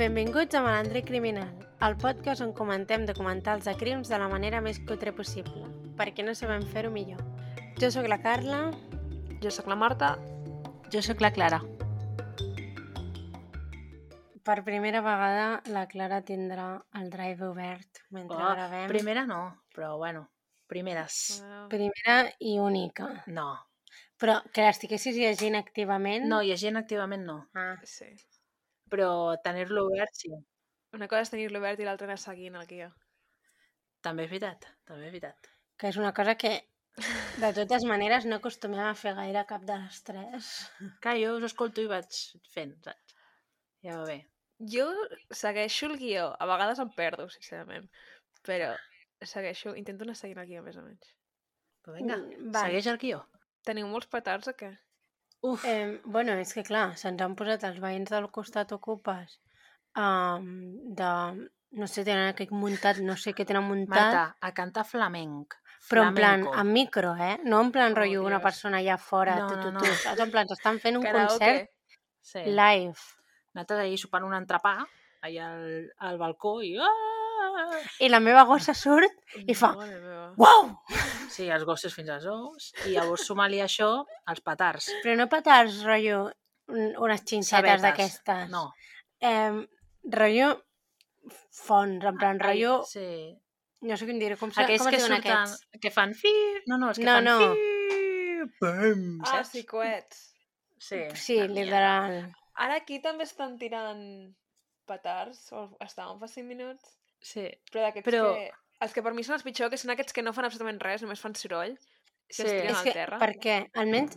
Benvinguts a Malandre Criminal, el podcast on comentem documentals de crims de la manera més cutre possible, perquè no sabem fer-ho millor. Jo sóc la Carla. Jo sóc la Marta. Jo sóc la Clara. Per primera vegada la Clara tindrà el drive obert mentre Oh, gravem. primera no, però bueno, primeres. Primera i única. No. Però que l'estiguessis llegint activament... No, llegint activament no. Ah, Sí. Però tenir-lo obert sí. Una cosa és tenir-lo obert i l'altra anar seguint el guia. També és veritat, també és veritat. que és una cosa que, de totes maneres, no acostumem a fer gaire cap de les tres. Clar, jo us escolto i vaig fent, saps? Ja va bé. Jo segueixo el guió. A vegades em perdo, sincerament. Però segueixo, intento anar seguint el guió més o menys. Però vinga, Mm, segueix el guió. Teniu molts petards o què? Uf, Eh, bueno, és que clar, se'ns han posat els veïns del costat ocupes um, de... No sé, tenen aquell muntat, no sé què tenen muntat, Marta, a cantar flamenc. però en plan, flamenco. amb micro, eh? No en plan Oh, rotllo una Dios. persona allà fora, No, tu, no, tu, no. tu, saps? En plan, estan fent un concert Sí. live. Nosaltres ahir sopant un entrepà, allà al, al balcó, i... Ah! I la meva gossa surt i fa... Uau! Sí, els gossos fins als ous. I llavors sumar-li això els petards. Però no petards, rotllo, un- unes xinxetes d'aquestes. No. Eh, rotllo fons, en plan, rotllo... Sí. No sé quin dir, com, se, com que es diuen surten, aquests? que fan fi... No, no, els que No, fan no. fi... Bum, Ah, saps? sí, coets. Sí, Sí, literal. Ara aquí també estan tirant petards, o estaven fa 5 minuts, Sí. però d'aquests Però- que... Els que per mi són els pitjors, que són aquests que no fan absolutament res, només fan soroll, que Sí. es tiren És al que, terra. per què? Almenys,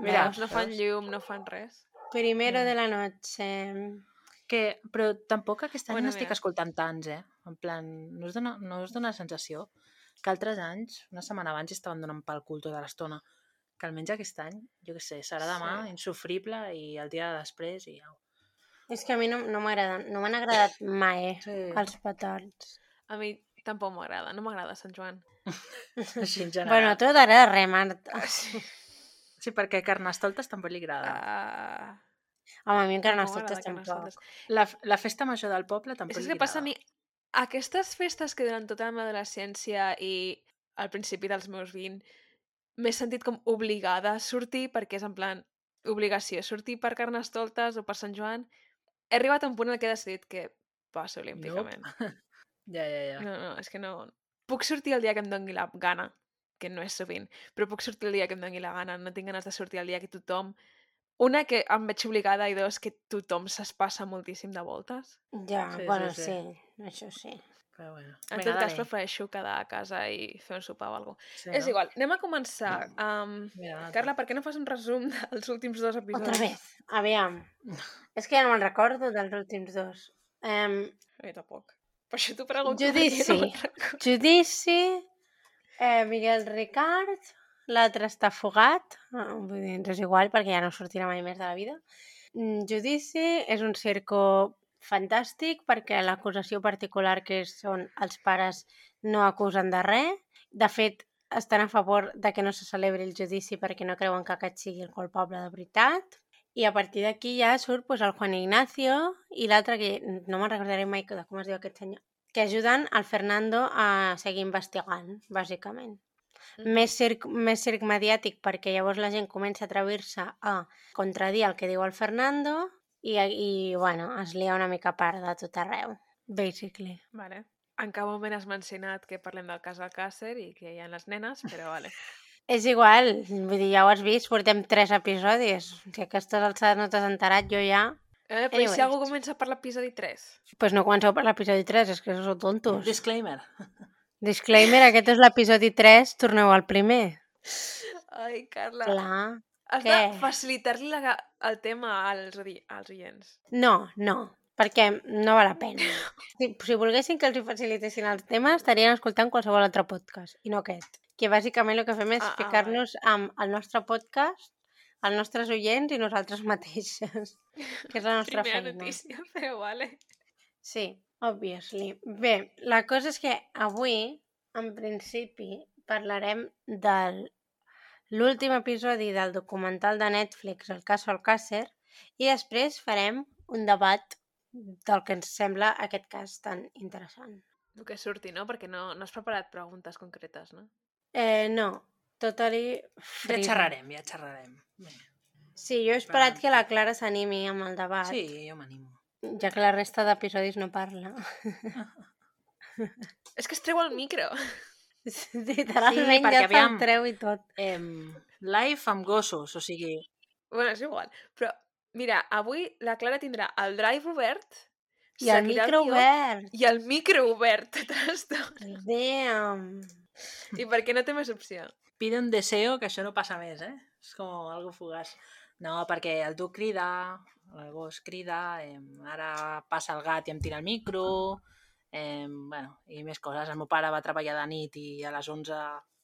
Mira, veus, No fan llum, no fan res. primero Mm. de la noche... Que, però tampoc aquest any Bueno, n'estic mira. escoltant tants, eh? En plan, no us, dona, no us dona la sensació que altres anys, una setmana abans, estaven donant pel cul tota l'estona. Que almenys aquest any, jo què sé, serà demà, Sí. insufrible, i el dia de després, i au. És que a mi no, no m'agraden, no m'han agradat mai Sí. els petards. A mi tampoc m'agrada, no m'agrada Sant Joan. Així en general. Bueno, a tu t'agrada res, Marta. Sí. Sí, perquè Carnestoltes tampoc li agrada. Uh, Home, a mi encara no tampoc. Carnestoltes. La, la festa major del poble tampoc És li que passa a agrada. mi... Aquestes festes que durant tota la meva adolescència i al principi dels meus 20 m'he sentit com obligada a sortir perquè és en plan obligació, sortir per Carnestoltes o per Sant Joan. He arribat a un punt en què he decidit que passo olímpicament. Ja, ja, ja. No, no, és que no... Puc sortir el dia que em doni la gana, que no és sovint, però puc sortir el dia que em doni la gana. No tinc ganes de sortir el dia que tothom... Una, que em veig obligada, i dos, que tothom se'ls passa moltíssim de voltes. Ja, Sí, sí, bueno, sí. sí, això sí. Però bueno. En tot cas, prefereixo quedar a casa i fer un sopar o alguna cosa. Sí, És no? igual, anem a començar. Um, Mira. Carla, per què no fas un resum dels últims dos episodis? Otra vez. Aviam. És que ja no me'n recordo dels últims dos. Um, A mi tampoc. Per això t'ho pregunto. Judici. no judici, eh, Miguel Ricard, l'altre està fugat, ah, vull dir, ens és igual perquè ja no sortirà mai més de la vida. Mm, Judici és un circo fantàstic perquè l'acusació particular que són els pares no acusen de res. De fet, estan a favor de que no se celebri el judici perquè no creuen que aquest sigui el culpable de veritat. I a partir d'aquí ja surt pues, el Juan Ignacio i l'altre que no me'n recordaré mai de com es diu aquest senyor, que ajuden al Fernando a seguir investigant, bàsicament. Mhm. Més circ, més circ mediàtic perquè llavors la gent comença a atrevir-se a contradir el que diu el Fernando i, i bueno, es lia una mica part de tot arreu, basically. Vale. En cap moment has mencionat que parlem del cas Alcácer i que hi ha les nenes, però vale. És igual, vull dir, ja ho has vist, portem tres episodis. Si a aquestes alçades no t'has enterat, jo ja... Eh, però si algú comença per l'episodi 3? Doncs pues no comenceu per l'episodi 3, és que sou tontos. Disclaimer. Disclaimer, aquest és l'episodi 3, torneu al primer. Ai, Carla. Clar. Has què? de facilitar-li la- el tema als, odi- als oients. No, no, perquè no val la pena. Si, si volguessin que els hi facilitessin els temes, estarien escoltant qualsevol altre podcast, i no aquest. Que bàsicament el que fem és Ah, ah, ficar-nos amb el nostre podcast, els nostres oients i nosaltres mateixes, que és la nostra Primera feina. notícia, però vale. Sí, obviously. Bé, la cosa és que avui, en principi, parlarem del l'últim episodi del documental de Netflix, El caso Alcácer, i després farem un debat del que ens sembla aquest cas tan interessant. El que surti, no? Perquè no, no has preparat preguntes concretes, no? Eh, no, totally Ja freezing. xerrarem, ja xerrarem. Bé. Sí, jo he esperat que la Clara s'animi amb el debat, Sí, jo m'animo. ja que la resta d'episodis no parla. És que es treu el micro. Literalment Sí, perquè ja aviam. treu i tot. Em, live amb gossos, o sigui... bueno, és igual. Però, mira, avui la Clara tindrà el drive obert, I el micro obert. I el micro obert tota l'estona. Damn. I per què no té més opció? Pide un deseo, que això no passa més, eh? És com algo fugaç. No, perquè el duc crida, el gos crida, em, ara passa el gat i em tira el micro, em, bueno, i més coses. El meu pare va treballar de nit i a les 11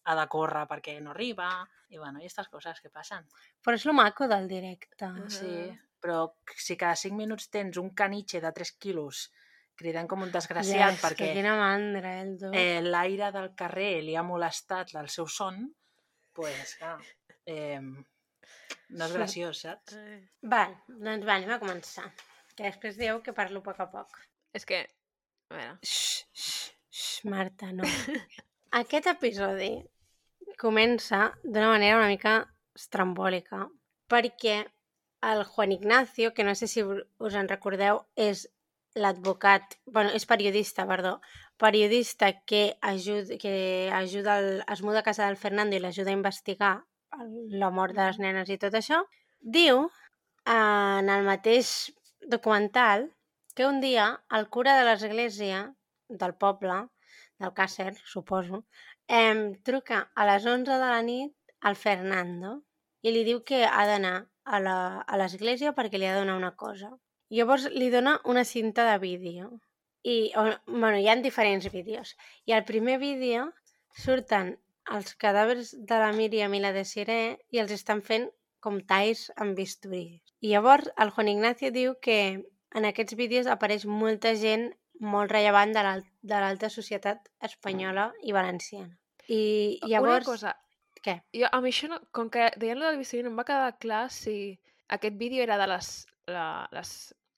ha de córrer perquè no arriba, i bueno, i aquestes coses que passen. Però és lo maco del directe. Sí, però si cada 5 minuts tens un caniche de 3 quilos cridant com un desgraciat Yes, perquè mandra, eh, eh, l'aire del carrer li ha molestat el seu son, pues, clar, eh, no és graciós, saps? Eh. Val, doncs va, anem a començar. Que després dieu que parlo a poc a poc. És que, a veure... Xx, xx, xx, Marta, no. Aquest episodi comença d'una manera una mica estrambòlica, perquè el Juan Ignacio, que no sé si us en recordeu, és l'advocat, bueno, és periodista, perdó, periodista que ajuda, que ajuda el, es muda a casa del Fernando i l'ajuda a investigar la mort de les nenes i tot això, diu en el mateix documental que un dia el cura de l'església del poble, del Càcer, suposo, em, truca a les 11 de la nit al Fernando i li diu que ha d'anar a l'església perquè li ha de donar una cosa. Llavors li dona una cinta de vídeo. I, o, bueno, hi ha diferents vídeos. I al primer vídeo surten els cadàvers de la Míriam i la Desiree i els estan fent com talls amb bisturí. I llavors el Juan Ignacio diu que en aquests vídeos apareix molta gent molt rellevant de l'al- de l'alta societat espanyola i valenciana. I llavors... Una cosa, Què? jo, a mi això, no, com que deien lo del bisturí, no em va quedar clar si aquest vídeo era de les, la, les,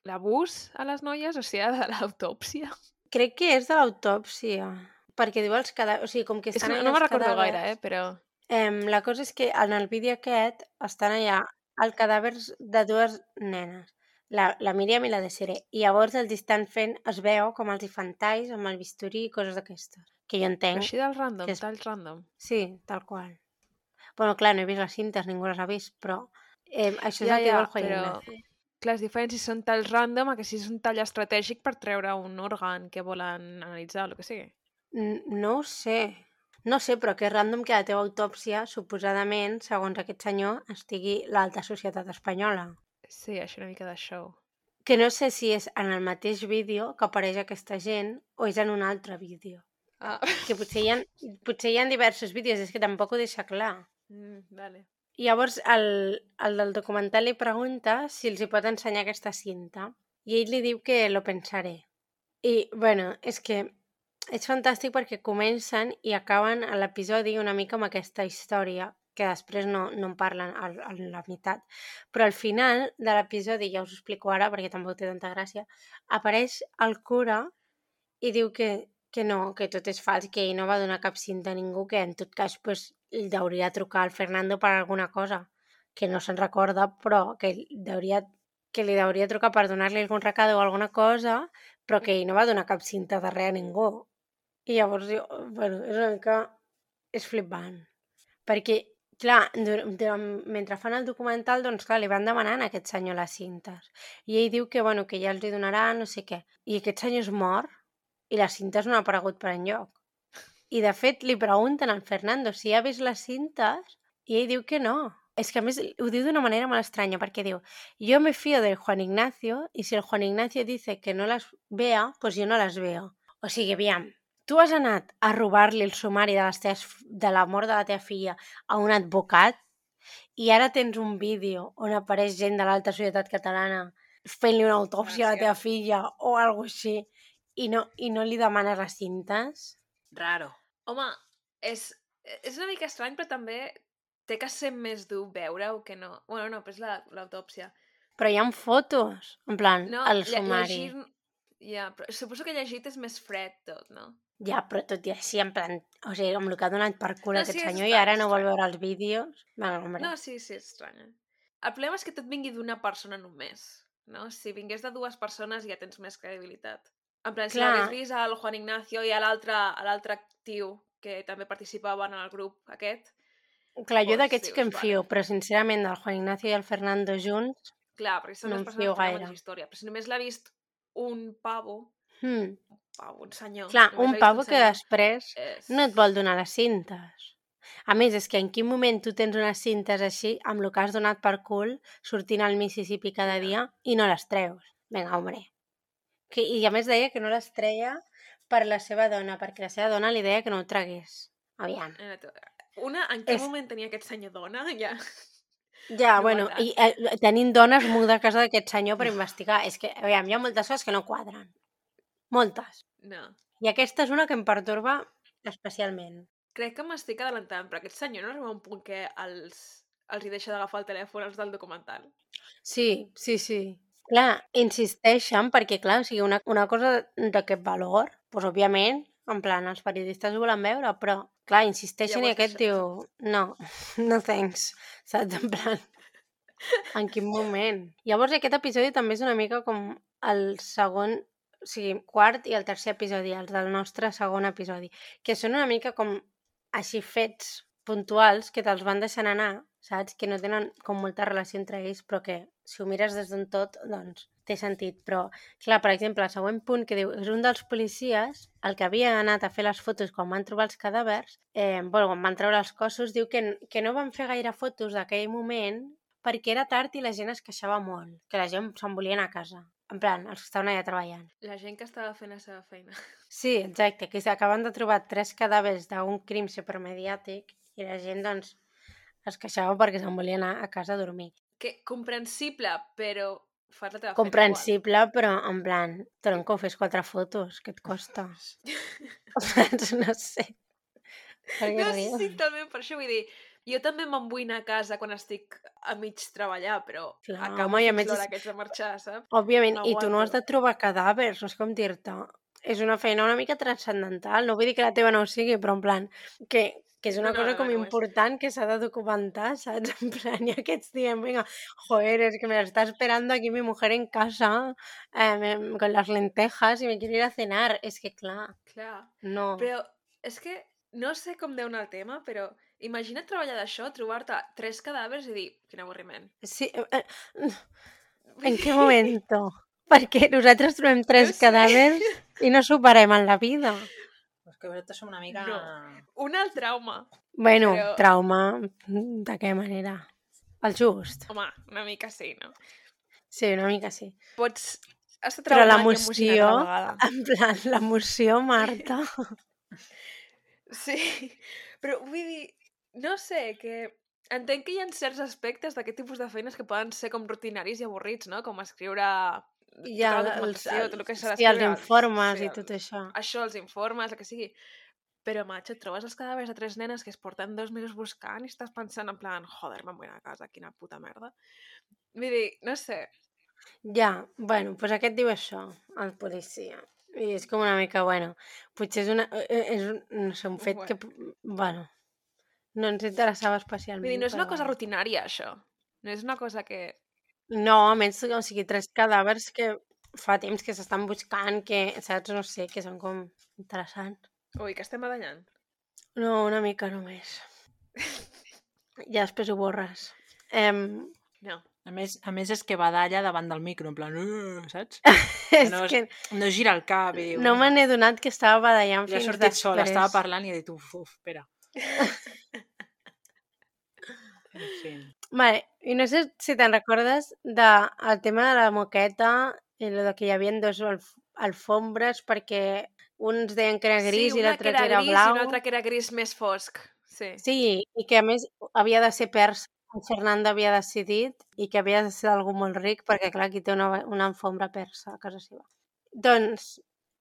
l'abús a les noies o si era de l'autòpsia. Crec que és de l'autòpsia, perquè diu els cadàvers... O sigui, com que És estan que no, no me'n recordo cadàvers... gaire, eh, però... Em, la cosa és que en el vídeo aquest estan allà els cadàvers de dues nenes, la, la Míriam i la Desiree, i llavors els estan fent, es veu com els hi fan talls amb el bisturí i coses d'aquestes, que jo Però entenc, així del random, que és- talls random. sí, tal qual. Bueno, clar, no he vist les cintes, ningú les ha vist, però eh, això és Ja, el que ja, diu el Juan però-. Clar, és diferent si són talls random a que si és un tall estratègic per treure un òrgan que volen analitzar o el que sigui. No ho sé. No sé, però que és random que la teva autòpsia, suposadament, segons aquest senyor, estigui l'alta societat espanyola. Sí, això una mica de show. Que no sé si és en el mateix vídeo que apareix aquesta gent o és en un altre vídeo. Ah, Que potser hi ha, potser hi ha diversos vídeos, és que tampoc ho deixa clar. mm, vale. I llavors el, el del documental li pregunta si els hi pot ensenyar aquesta cinta. I ell li diu que lo pensaré. I, bueno, és que és fantàstic perquè comencen i acaben a l'episodi una mica amb aquesta història que després no, no en parlen a, a la meitat. Però al final de l'episodi, ja us ho explico ara perquè tampoc té tanta gràcia, apareix el cura i diu que, que no, que tot és fals, que ell no va donar cap cinta a ningú, que en tot cas pues, ell hauria trucar al Fernando per alguna cosa, que no se'n recorda, però que, deuria, que li hauria trucar per donar-li algun recado o alguna cosa, però que ell no va donar cap cinta de res a ningú. I llavors, jo, bueno, és una mica... és flipant. Perquè, clar, mentre fan el documental, doncs clar, li van demanant a aquest senyor les cintes. I ell diu que, bueno, que ja els hi donarà, no sé què. I aquest senyor es mor i les cintes no han aparegut per enlloc. I de fet li pregunten al Fernando si ha vist les cintes i ell diu que no. És que a més ho diu d'una manera molt estranya perquè diu yo me fío del Juan Ignacio y si el Juan Ignacio dice que no las vea, pues yo no las veo. O sigui, aviam, tu has anat a robar-li el sumari de, les teves, de la mort de la teva filla a un advocat i ara tens un vídeo on apareix gent de l'alta societat catalana fent-li una autòpsia a la teva filla o alguna així i no, i no li demanes les cintes? Raro. Home, és, és una mica estrany, però també té que ser més dur veure-ho que no. Bueno, no, però és la- l'autòpsia. però hi ha fotos, en plan, No, al sumari. llegir... Ja, però suposo que llegit és més fred tot, no? Ja, però tot i així, en plan, o sigui, amb el que ha donat per cul No, aquest sí, senyor i ara no vol veure els vídeos. Bueno, hombre. No, sí, sí, és estrany. eh? El problema és que tot vingui d'una persona només, no? Si vingués de dues persones ja tens més credibilitat. En plan, si l'hagués vist al Juan Ignacio i a l'altre a l'altre tio que també participava en el grup aquest, Clar, jo d'aquests que em fio, vale. però sincerament del Juan Ignacio i el Fernando junts, clar, perquè són No les persones que tenen gaire. més història. Però si només l'ha vist un pavo, hmm, pavo, un senyor... clar, un pavo que senyor, després és... no et vol donar les cintes. A més, és que en quin moment tu tens unes cintes així, amb el que has donat per cul, sortint al Mississippi cada dia, i no les treus. Vinga, hombre. Que, I a més deia que no les treia per la seva dona, perquè la seva dona li deia que no ho tragués. Aviam. Una, en què És- moment tenia aquest senyor dona? Ja. Ja, No bueno, i eh, tenint dones muda a casa d'aquest senyor per investigar. És que, aviam, hi ha moltes coses que no quadren. Moltes. No. I aquesta és una que em pertorba especialment. Crec que m'estic adelantant, però aquest senyor no arriba a un punt que els, els hi deixa d'agafar el telèfon als del documental. Sí, sí, sí. Clar, insisteixen perquè, clar, o sigui, una, una cosa d'aquest valor, doncs, òbviament, en plan, els periodistes ho volen veure, però, clar, insisteixen i aquest diu, no, no thanks, saps? En plan, en quin moment? Llavors aquest episodi també és una mica com el segon, o sigui, quart i el tercer episodi, els del nostre segon episodi, que són una mica com així fets puntuals que te'ls van deixant anar, saps? Que no tenen com molta relació entre ells, però que si ho mires des d'un tot, doncs té sentit. Però, clar, per exemple, el següent punt que diu, és un dels policies, el que havia anat a fer les fotos quan van trobar els cadàvers, eh, bueno, quan van treure els cossos, diu que, que no van fer gaire fotos d'aquell moment perquè era tard i la gent es queixava molt, que la gent se'n volia anar a casa. En plan, els que estaven allà treballant. La gent que estava fent la seva feina. Sí, exacte, que s'acaben de trobar tres cadàvers d'un crim supermediàtic i la gent, doncs, es queixava perquè se'n volia anar a casa a dormir. Que comprensible, però fas la teva Comprensible, però en plan, tronco, fes quatre fotos, què et costa? Saps? no sé. Feina. No, rius? sí, també, per això vull dir, jo també me'n vull anar a casa quan estic a mig treballar, però Clar, acabo home, i a més l'hora que haig de marxar, saps? Òbviament, i tu no has de trobar cadàvers, no és com dir-te. És una feina una mica transcendental, no vull dir que la teva no ho sigui, però en plan, que, que és una No, no, cosa no, com no és. important que s'ha de documentar, saps? En plan, i aquests dient, venga, joder, es que me la está esperando aquí mi mujer en casa eh, con las lentejas y me quiere ir a cenar. És que, clar, Clar. no. Però és que no sé com deu anar el tema, però imagina't treballar d'això, trobar-te tres cadàvers i dir, quin avorriment. Sí, eh, eh, en què momento? Perquè nosaltres trobem tres No sé. cadàvers i no superem en la vida. Que vosaltres som una mica... No. Un alt trauma. Bueno, Però- trauma, de què manera? El just. Home, una mica sí, no? Sí, una mica sí. Pots estar Però l'emoció-. En plan, l'emoció, Marta. Sí, però vull dir, no sé, que entenc que hi ha certs aspectes d'aquest tipus de feines que poden ser com rutinaris i avorrits, no? Com escriure Ja, tota la els, documentació, tot el que s'ha sí, els informes sí, i tot això. Això, els informes, el que sigui. Però, macho, et trobes els cadàvers de tres nenes que es porten dos mesos buscant i estàs pensant en plan, joder, me'n vull a casa, quina puta merda. Vull dir, no sé, Ja, bueno, doncs aquest diu això, el policia. I és com una mica, bueno, potser és, una, eh, és un, no sé, un fet que, bueno, no ens interessava especialment. vull dir, no és una cosa bueno. rutinària, això. No és una cosa que... No, a més, o sigui, tres cadàvers que fa temps que s'estan buscant, que, saps, no sé, que són com interessants. Ui, que estem badallant. No, una mica només. Ja després ho borres. Em, No. A més, a més és que badalla davant del micro, en plan, uh, saps? és no, que No gira el cap i diu... no me n'he donat que estava badallant Ja ha fins sortit després. sola, estava parlant i he dit, uf, uf, espera. En fi. Vale, i no sé si te'n recordes del de, tema de la moqueta i lo de que hi havia dos alf alfombres perquè uns deien que era gris sí, i l'altre que era, gris blau. i una altra que era gris més fosc. Sí. Sí, i que a més havia de ser persa. En Fernando havia decidit i que havia de ser algú molt ric perquè, clar, aquí té una, una alfombra persa a casa seva. Doncs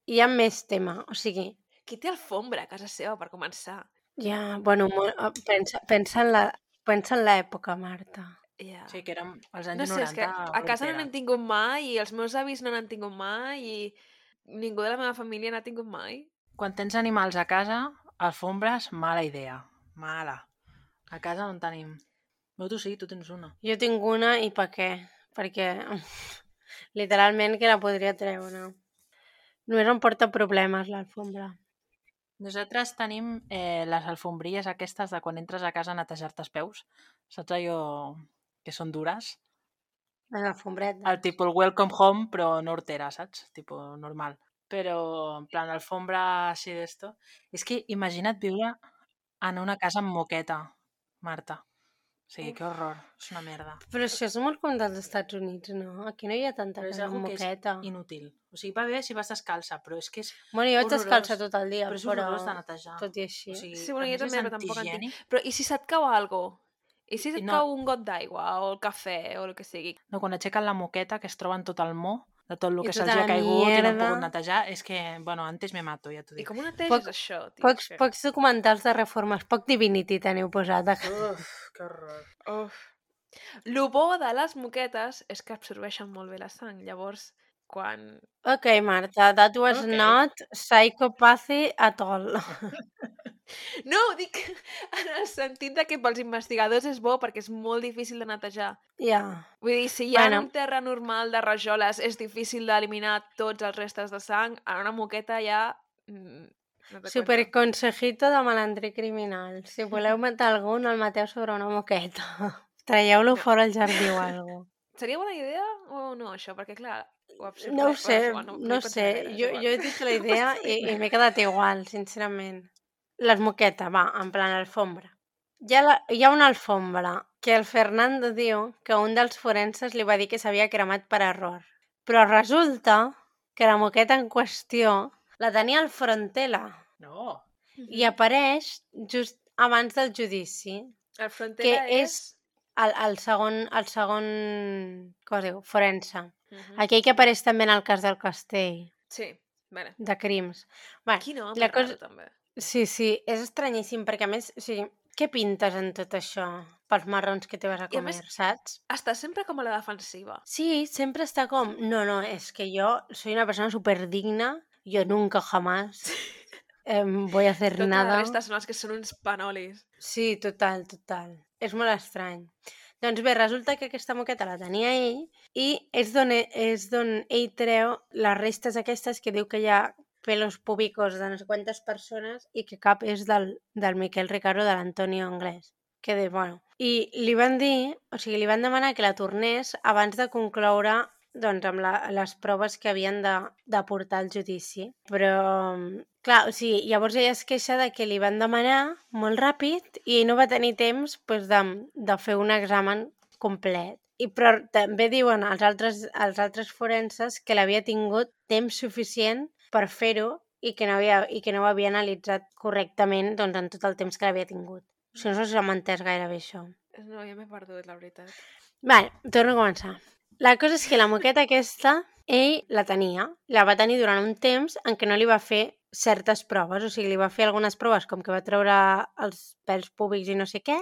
hi ha més tema, o sigui, Qui té alfombra a casa seva, per començar? ja, bueno, molt, pensa, pensa en la pensa en l'època, Marta. Yeah. Sí, que érem als anys No sé, 90. és que a casa no n'hem tingut mai i els meus avis no n'han tingut mai i ningú de la meva família n'ha tingut mai. Quan tens animals a casa, alfombres, mala idea. Mala. A casa no en tenim. No, tu sí, tu tens una. Jo tinc una i per què? Perquè literalment que la podria treure. Només em porta problemes l'alfombra. Nosaltres tenim eh, les alfombrilles aquestes de quan entres a casa a netejar-te els peus. Saps allò que són dures? Les alfombretes. El tipus el welcome home, però no hortera, saps? Tipo normal. Però, en plan, alfombra així d'esto. És que imagina't viure en una casa amb moqueta, Marta. O sigui, que horror. És una merda. Però això és molt com dels Estats Units, no? Aquí no hi ha tanta Però casa amb que és moqueta. inútil. O sigui, va bé si vas descalça, però és que és, Bueno, jo vaig descalça tot el dia, però és però, horrorós de netejar. tot i així. O sigui, Sí, bueno, jo també, però tampoc en antihigiènic. Però i si se't cau algo? I si se't No. cau un got d'aigua o el cafè o el que sigui? No, quan aixequen la moqueta, que es troben tot el mo, de tot el I que tota se'ls ha la caigut i no han mierda. pogut netejar, és que, bueno, antes me mato, ja t'ho I dic. com ho neteges, Poc- això, tio? Pocs, Que- pocs documentals de reformes, poc Divinity teniu posat. a- Uf, que horror. Uf. Lo bo de les moquetes és que absorbeixen molt bé la sang. Llavors, quan... Ok, Marta, that was Ok. not psychopathy at all. No, dic en el sentit de que pels investigadors és bo perquè és molt difícil de netejar. Ja. Vull dir, si hi ha Bueno. un terra normal de rajoles és difícil d'eliminar tots els restes de sang, en una moqueta ja... mm, No Super consejito de malandrí criminal. Si voleu matar algú, no el mateu sobre una moqueta. Traieu-lo fora al jardí o alguna Seria bona idea o no, això? Perquè, clar, ho absorbeix... No ho sé, no ho sé. Jo, jo he dit la idea i, i m'he quedat igual, sincerament. L'esmoqueta, va, en plan alfombra. Hi ha, la, hi ha una alfombra que el Fernando diu que un dels forenses li va dir que s'havia cremat per error. Però resulta que la moqueta en qüestió la tenia el Frontela No. i apareix just abans del judici. El frontera que és... és- El, el segon, el segon, com es diu, forense. Mhm. Aquell que apareix també en el cas del castell, Sí, vale. de crims. Bé, Quin home la cosa- cosa... també. sí, sí, és estranyíssim, perquè a més, o sigui, què pintes en tot això pels marrons que te vas a I a comer, més- saps? Està sempre com a la defensiva. Sí, sempre està com, no, no, és que yo soy una persona súper digna, yo nunca jamás em, voy a hacer Tota nada. la resta són els que són uns panolis. Sí, total, total. És molt estrany. Doncs bé, resulta que aquesta moqueta la tenia ell i és d'on e- és d'on ell treu les restes aquestes que diu que hi ha pelos púbicos de no sé quantes persones i que cap és del, del Miquel Ricardo de l'Antonio Anglès. Que de, bueno. I li van dir, o sigui, li van demanar que la tornés abans de concloure doncs, amb la, les proves que havien de, de portar al judici. Però, clar, o sigui, llavors ella es queixa de que li van demanar molt ràpid i no va tenir temps pues, de, de fer un examen complet. I però també diuen els altres, els altres forenses que l'havia tingut temps suficient per fer-ho i que no havia, i que no ho havia analitzat correctament doncs, en tot el temps que l'havia tingut. O sigui, no sé si s'ha entès gaire bé això. No, ja m'he perdut, la veritat. Vale, torno a començar. La cosa és que la moqueta aquesta, ell la tenia. La va tenir durant un temps en què no li va fer certes proves. O sigui, li va fer algunes proves, com que va treure els pèls públics i no sé què,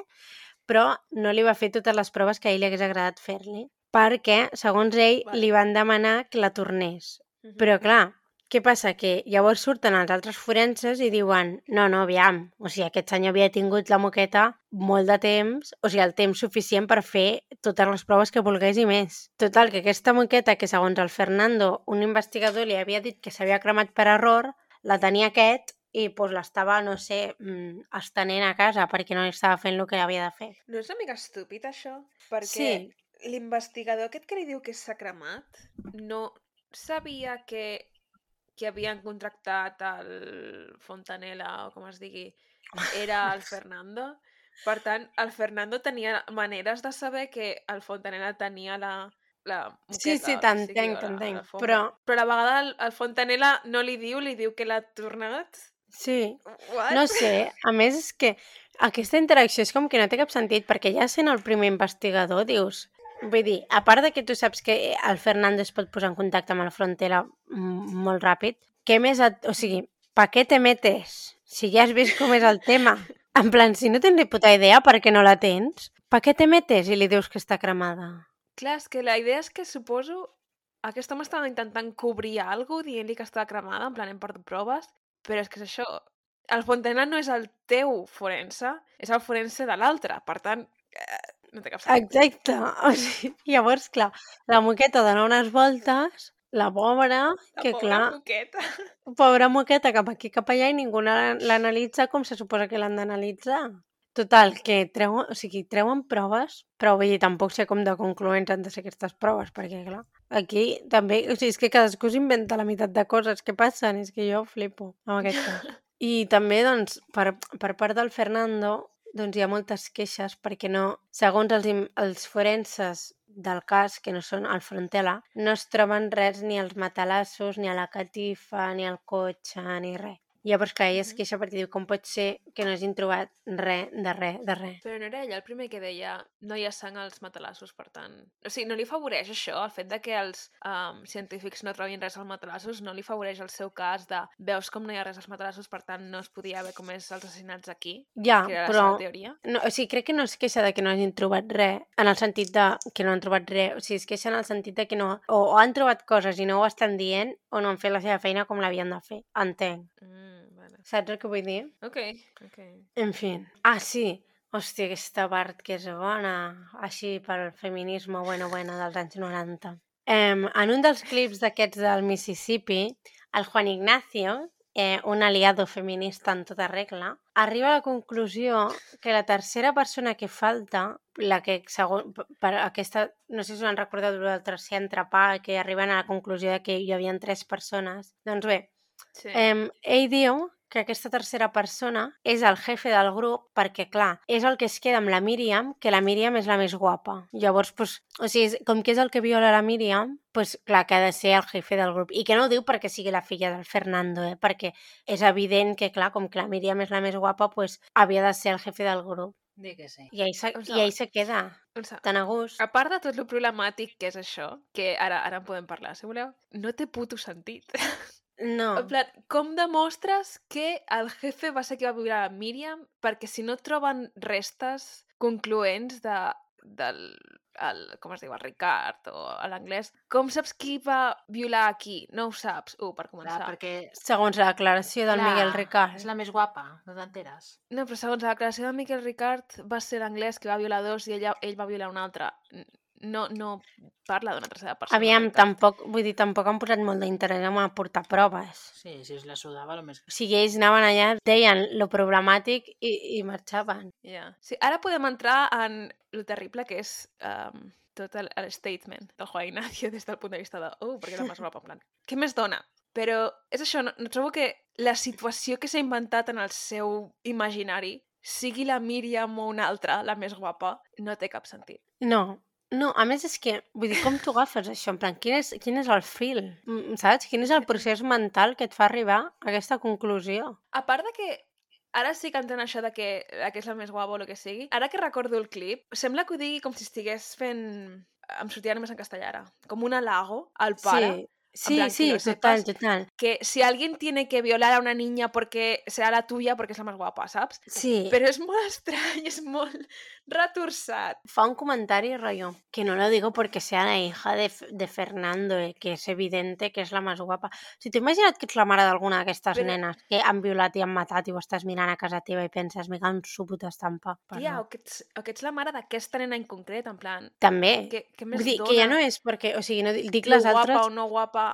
però no li va fer totes les proves que a ell li hagués agradat fer-li. Perquè, segons ell, Vale. li van demanar que la tornés. Mhm. Però, clar, què passa? Que llavors surten els altres forenses i diuen no, no, aviam, o sigui, aquest senyor havia tingut la moqueta molt de temps, o sigui, el temps suficient per fer totes les proves que volgués i més. Total, que aquesta moqueta, que segons el Fernando, un investigador li havia dit que s'havia cremat per error, la tenia aquest i pues, l'estava, no sé, mm, estenent a casa perquè no estava fent el que havia de fer. No és una mica estúpid, això? Perquè Sí. l'investigador aquest que li diu que s'ha cremat no sabia que que havien contractat el Fontanella, o com es digui, era el Fernando. Per tant, el Fernando tenia maneres de saber que el Fontanella tenia la, la moqueta, Sí, sí, t'entenc, t'entenc, però- Però a la vegada el, el Fontanella no li diu, li diu que l'ha tornat. Sí, What? No sé, a més és que aquesta interacció és com que no té cap sentit, perquè ja sent el primer investigador, dius... Vull dir, a part de que tu saps que el Fernando es pot posar en contacte amb el Frontera molt ràpid, què més... Et... O sigui, pa què te metes? Si ja has vist com és el tema. En plan, si no tens ni puta idea, per què no la tens? per què te metes i li dius que està cremada? Clar, és que la idea és que suposo... Aquest home estava intentant cobrir alguna dient-li que estava cremada, en plan hem perdut proves, però és que és això. El Fontena no és el teu forense, és el forense de l'altre. Per tant, eh, no té cap sentit. Exacte. O sigui, llavors, clar, la moqueta dona unes voltes, la pobra, La que pobra clar, moqueta. pobra moqueta cap aquí cap allà i ningú la- l'analitza com se suposa que l'han d'analitzar. Total, que treuen, o sigui, treuen proves, però vull dir, tampoc sé com de concloents han de ser aquestes proves, perquè clar, aquí també, o sigui, és que cadascú s'inventa la meitat de coses que passen, és que jo flipo amb aquest cas. I també, doncs, per, per part del Fernando, doncs hi ha moltes queixes perquè no, segons els, els forenses del cas, que no són el Frontela, no es troben res ni als matalassos, ni a la catifa, ni al cotxe, ni res. Llavors, clar, ella es queixa perquè diu com pot ser que no hagin trobat res, de res, de res. Però no era ell el primer que deia no hi ha sang als matalassos, per tant... O sigui, no li afavoreix això, el fet de que els um, científics no trobin res als matalassos, no li afavoreix el seu cas de veus com no hi ha res als matalassos, per tant no es podia haver comès els assassinats aquí, Ja, que era la però... seva teoria. No, o sigui, crec que no es queixa de que no hagin trobat res, en el sentit de que no han trobat res, o sigui, es queixa en el sentit de que no... O, o han trobat coses i no ho estan dient, o no han fet la seva feina com l'havien de fer. Entenc. Mm. Saps el que vull dir? Ok, ok. En fi. Ah, sí. Hòstia, aquesta part que és bona, així pel feminisme bueno, bueno dels anys 90. Um, en un dels clips d'aquests del Mississippi, el Juan Ignacio, eh, un aliado feminista en tota regla, arriba a la conclusió que la tercera persona que falta, la que segon, per aquesta, no sé si us han recordat del tercer entrepà, que arriben a la conclusió de que hi havia tres persones. Doncs bé, Sí. Eh, ell diu que aquesta tercera persona és el jefe del grup perquè, clar, és el que es queda amb la Míriam, que la Míriam és la més guapa. Llavors, pues, o sigui, com que és el que viola la Míriam, pues, clar, que ha de ser el jefe del grup. I que no ho diu perquè sigui la filla del Fernando, eh? perquè és evident que, clar, com que la Míriam és la més guapa, pues, havia de ser el jefe del grup. Di que sí. I ahí se, O i ahí se queda, O sigui, tan a gust. a part de tot lo problemàtic que és això, que ara ara en podem parlar, si voleu, no té puto sentit. No. En plan, com demostres que el jefe va ser qui va violar a Míriam? Perquè si no troben restes concloents de, del el, com es diu, el Ricard o a l'anglès, com saps qui va violar a qui? No ho saps, uh, per Clar, començar. perquè Segons la declaració del clar, Miguel Ricard. és la més guapa, no t'enteres? No, però segons la declaració de Miquel Ricard va ser l'anglès que va violar dos i ella, ell va violar un altre. No, no parla d'una tercera persona. Aviam, tampoc, vull dir, tampoc han posat molt d'interès en aportar proves. Sí, si us la sudava, el més... O sigui, ells anaven allà, deien lo problemàtic i, i marxaven. Ja. Sí, ara podem entrar en lo terrible que és um, tot el, el statement del Juan Ignacio des del punt de vista de oh, perquè és la més guapa, en plan. Què més dona? Però és això, no, no trobo que la situació que s'ha inventat en el seu imaginari sigui la Míriam o una altra, la més guapa, no té cap sentit. No, no, a més és que, vull dir, com t'ho agafes això? En plan, quin és, quin és el fil? Mm, Saps? Quin és el procés mental que et fa arribar a aquesta conclusió? A part de que ara sí que entenc això de que, de que és la més guapa o el que sigui, ara que recordo el clip, sembla que ho digui com si estigués fent... Em sortia només en castellà ara. Com un halago al pare. Sí, sí, plan, que sí, lo total, sepas. total. Que si alguien tiene que violar a una niña porque será la tuya porque es la más guapa, ¿sabes? Sí, Però és molt estrany, és molt retorçat. fa un comentari, rollo, que no lo digo porque sea la hija de, de Fernando, eh, que es evidente que és la més guapa. Si t'ho imagina't que ets la mare d'alguna d'aquestes Però- nenes que han violat i han matat i ho estàs mirant a casa teva i penses, me cago en su puta estampa. Tia, Perdó. o que, ets, o que ets la mare d'aquesta nena en concret, en plan... També. Què, què més Vull dir, dona? que ja no és perquè, o sigui, no di- dic lo les guapa altres... o no guapa...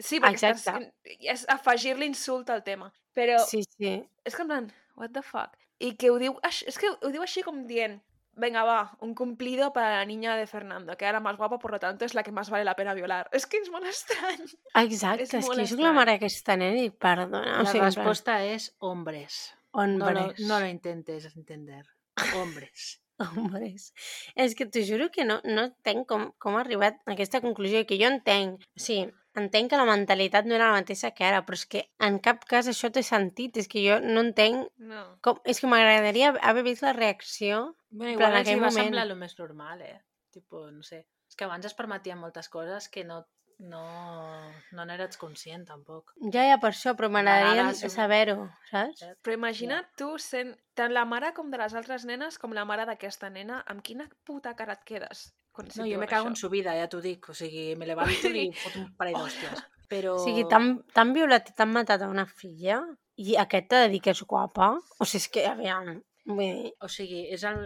Sí, perquè estàs, Exacte. és afegir l'insult al tema. Però Sí, sí. és que en plan, what the fuck? I que ho diu, és que ho diu així com dient, venga, va, un cumplido para la niña de Fernando, que era la más guapa, por lo tanto es la que más vale la pena violar. És que és molt estrany. Exacte, És és, que la estrany. mare d'aquesta nena i perdona. La o sigui, en plan, resposta és hombres. hombres. No lo, no lo intentes entender. Hombres. Hombres. És que t'ho juro que no, no entenc com, com ha arribat a aquesta conclusió, que jo entenc, o sigui, entenc que la mentalitat no era la mateixa que ara, però és que en cap cas això té sentit, és que jo no entenc No. com... És que m'agradaria haver vist la reacció. Bueno, plan, igual en aquell hi va moment. semblar el més normal, eh? Tipo, no sé. És que abans es permetien moltes coses que no, no, no n'eres conscient, tampoc. Ja, ja, per això, però m'agradaria vegades- saber-ho, saps? Però imagina't tu sent tant la mare com de les altres nenes com la mare d'aquesta nena, amb quina puta cara et quedes? Quan No, jo me cago en això? su vida, ja t'ho dic. O sigui, me levanto i li fot un parell d'hòsties. Però... O sigui, t'han violat i t'han matat a una filla i aquest t'ha de dir que és guapa? O sigui, és que, aviam, dir... O sigui, és el,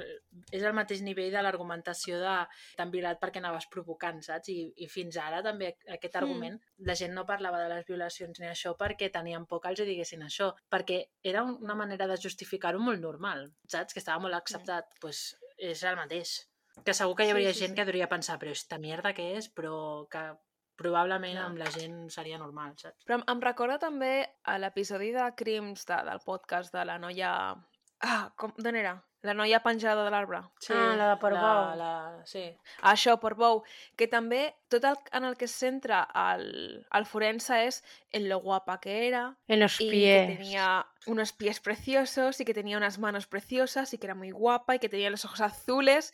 és el mateix nivell de l'argumentació de t'han violat perquè anaves provocant, saps? I, I fins ara també aquest argument, la gent no parlava de les violacions ni això perquè tenien por que els diguessin això, perquè era un- una manera de justificar-ho molt normal, saps? Que estava molt acceptat. Doncs pues és el mateix. Que segur que hi Sí, hauria sí, gent sí. que hauria pensar, però esta mierda què és? Però que probablement Clar. amb la gent seria normal, saps? Però em, recorda també a l'episodi de Crims de, del podcast de la noia... Ah, com, d'on era? La noia penjada de l'arbre. Ah, la de Portbou. La, la... Sí. Això, Portbou, que també tot el, en el que es centra el, el forense és en lo guapa que era, En los y pies. que tenía unos pies preciosos y que tenía unas manos preciosas y que era muy guapa y que tenía los ojos azules.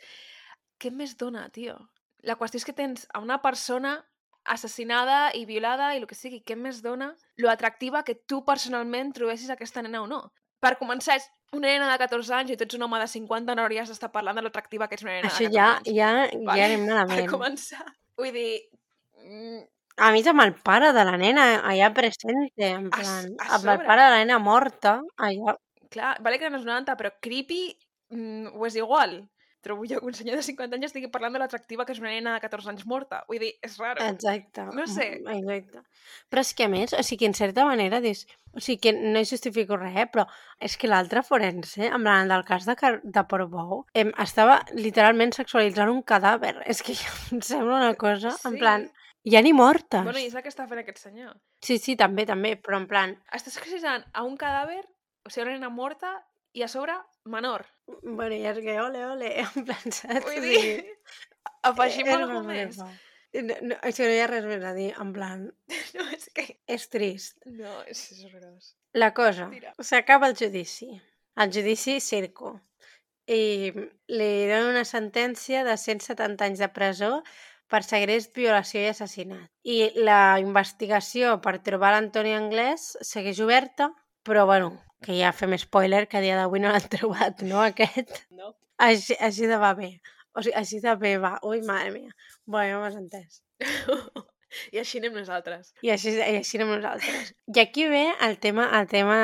Què més dona, tio? La qüestió és que tens a una persona assassinada i violada i el que sigui, què més dona lo atractiva que tu personalment trobessis aquesta nena o no? Per començar, és una nena de 14 anys i tu ets un home de 50, no hauries d'estar parlant de l'atractiva que és una nena Això de 14 ja, anys. ja, Vale, ja anem Per malament. començar. Vull dir... mm, A mi amb el pare de la nena allà presente, en A plan, a amb el pare de la nena morta, allà... Clar, vale que eren els 90, però creepy mm, ho és igual. Trobo jo que un senyor de 50 anys estigui parlant de l'atractiva que és una nena de 14 anys morta. Vull dir, és raro. Exacte. No sé. Mm, Exacte. Però és que a més, o sigui, en certa manera dius... O sigui, que no justifico res, eh, però és que l'altre forense, en plan, el del cas de, Car de Portbou, em, estava literalment sexualitzant un cadàver. És que ja em sembla una cosa, en Sí. plan, ja ni mortes. Bueno, i és el que està fent aquest senyor. Sí, sí, també, també, però en plan, Estàs exagerant a un cadàver, o sigui, una nena morta, i a sobre, menor. bueno, ja és que ole, ole, en plan, saps? Vull dir, sigui, afegim és alguna una més. No, no, això no hi ha res més a dir, en plan, No, és que... és trist. No, és, és horrorós. La cosa, s'acaba el judici. El judici circo. I li donen una sentència de 170 anys de presó per segrest, violació i assassinat. I la investigació per trobar l'Antoni Anglès segueix oberta, però bueno, que ja fem spoiler, que a dia d'avui no l'han trobat, no, aquest? No? Així, així de va bé. O sigui, així de bé va. Ui, mare mia. Bueno, ja m'has entès. I així anem nosaltres. I així, i així anem nosaltres. I aquí ve el tema, el tema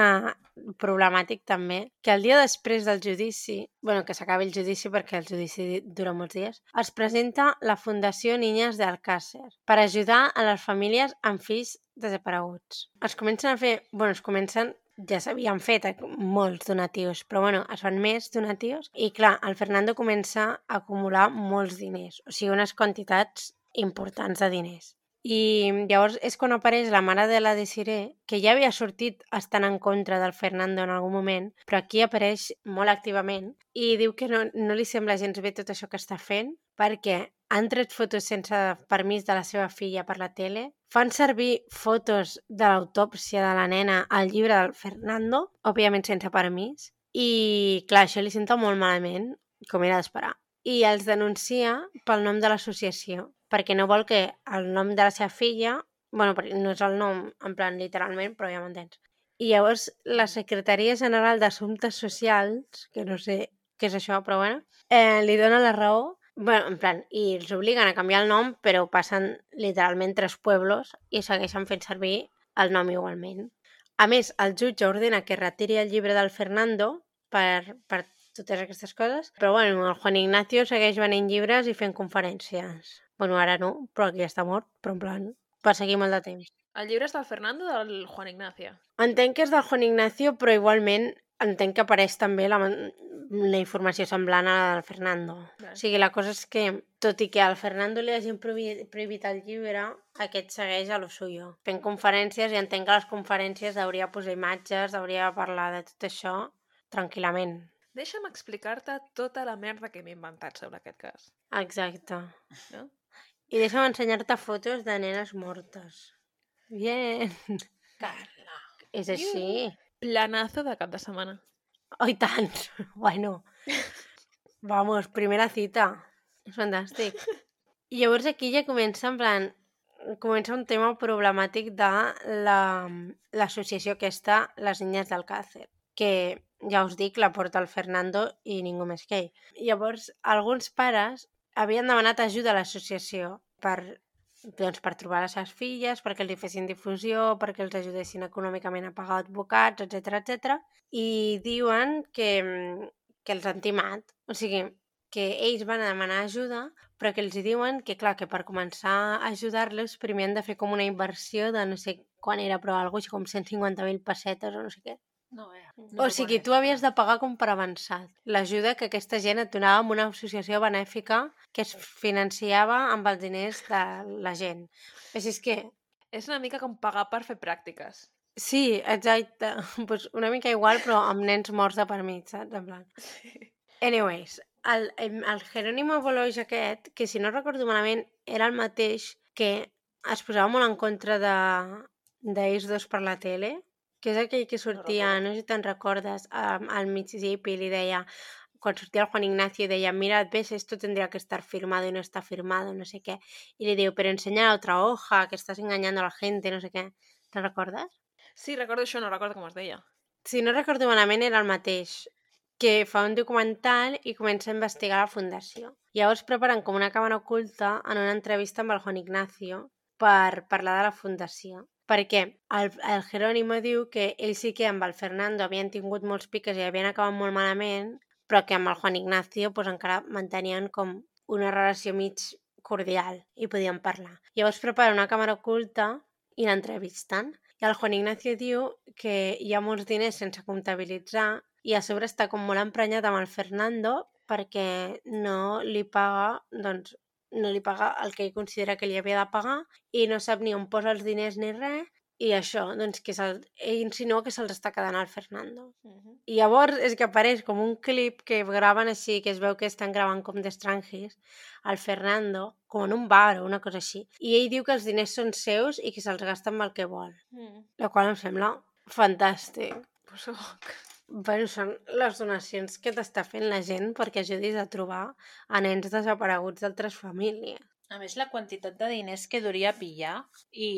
problemàtic també, que el dia després del judici, bueno, que s'acabi el judici perquè el judici dura molts dies, es presenta la Fundació Niñas de Alcácer per ajudar a les famílies amb fills desapareguts. Es comencen a fer, bueno, es comencen ja s'havien fet eh, molts donatius, però bueno, es fan més donatius i clar, el Fernando comença a acumular molts diners, o sigui, unes quantitats importants de diners. I llavors és quan apareix la mare de la Desiree, que ja havia sortit estant en contra del Fernando en algun moment, però aquí apareix molt activament i diu que no, no li sembla gens bé tot això que està fent perquè han tret fotos sense permís de la seva filla per la tele, fan servir fotos de l'autòpsia de la nena al llibre del Fernando, òbviament sense permís, i clar, això li senta molt malament, com era d'esperar. I els denuncia pel nom de l'associació, perquè no vol que el nom de la seva filla, bueno, no és el nom en plan literalment, però ja m'entens. I llavors la Secretaria General d'Assumptes Socials, que no sé què és això, però bueno, eh, li dona la raó, bueno, en plan, i els obliguen a canviar el nom, però passen literalment tres pueblos i segueixen fent servir el nom igualment. A més, el jutge ordena que retiri el llibre del Fernando per, per totes aquestes coses, però bueno, el Juan Ignacio segueix venent llibres i fent conferències. Bueno, ara no, però aquí està mort, però en plan, per seguir molt de temps. El llibre és del Fernando o del Juan Ignacio? Entenc que és del Juan Ignacio, però igualment entenc que apareix també la, la informació semblant a la del Fernando. Vale. O sigui, la cosa és que, tot i que al Fernando li hagin prohibit, el llibre, aquest segueix a lo suyo. Fent conferències i entenc que a les conferències hauria posar imatges, hauria parlar de tot això tranquil·lament. Deixa'm explicar-te tota la merda que m'he inventat sobre aquest cas. Exacte. No? I deixa'm ensenyar-te fotos de nenes mortes. Bien. Carla. És així. Planazo de cap de setmana. Oh, tant. Bueno. Vamos, primera cita. És fantàstic. I llavors aquí ja comença en plan comença un tema problemàtic de la- l'associació aquesta Les Niñas d'Alcácer, que ja us dic, la porta el Fernando i ningú més que ell. Llavors, alguns pares havien demanat ajuda a l'associació per, doncs, per trobar les seves filles, perquè hi fessin difusió, perquè els ajudessin econòmicament a pagar advocats, etc etc. I diuen que, que els han timat. O sigui, que ells van a demanar ajuda, però que els diuen que, clar, que per començar a ajudar-los primer han de fer com una inversió de no sé quan era, però alguna cosa així com 150.000 pessetes o no sé què. No, eh. o sigui, tu havies de pagar com per avançat. L'ajuda que aquesta gent et donava amb una associació benèfica que es financiava amb els diners de la gent. Així és que, És una mica com pagar per fer pràctiques. sí, exacte, pues una mica igual, però amb nens morts de per mig, saps? En plan. Anyways, el, el, Jerónimo Boloix aquest, que si no recordo malament, era el mateix que es posava molt en contra de d'ells dos per la tele, que és aquell que sortia, no, recordo. sé si te'n recordes, um, al Mississippi i li deia, quan sortia el Juan Ignacio, deia, mira, ves, esto tendría que estar firmado y no está firmado, no sé què. I li diu, però enseña la otra hoja, que estás engañando a la gente, no sé què. Te'n recordes? Sí, recordo això, no recordo com es deia. si no recordo malament, era el mateix, que fa un documental i comença a investigar la fundació. Llavors preparen com una càmera oculta en una entrevista amb el Juan Ignacio per parlar de la fundació. Perquè el, el Jerónimo diu que ell sí que amb el Fernando havien tingut molts piques i havien acabat molt malament, però que amb el Juan Ignacio pues, encara mantenien com una relació mig cordial i podien parlar. Llavors prepara una càmera oculta i l'entrevisten. I el Juan Ignacio diu que hi ha molts diners sense comptabilitzar i a sobre està com molt emprenyat amb el Fernando perquè no li paga, doncs, no li paga el que ell considera que li havia de pagar i no sap ni on posa els diners ni res i això, doncs, que se'l- ell insinua que se'ls està quedant al Fernando. Uh -huh. I llavors és que apareix com un clip que graven així, que es veu que estan gravant com d'estrangers, al Fernando, com en un bar o una cosa així. I ell diu que els diners són seus i que se'ls gasta amb el que vol. Mm. La qual em sembla fantàstic. Pues soc. Bueno, són les donacions que t'està fent la gent perquè ajudis a trobar a nens desapareguts d'altres famílies. A més, la quantitat de diners que duria pillar i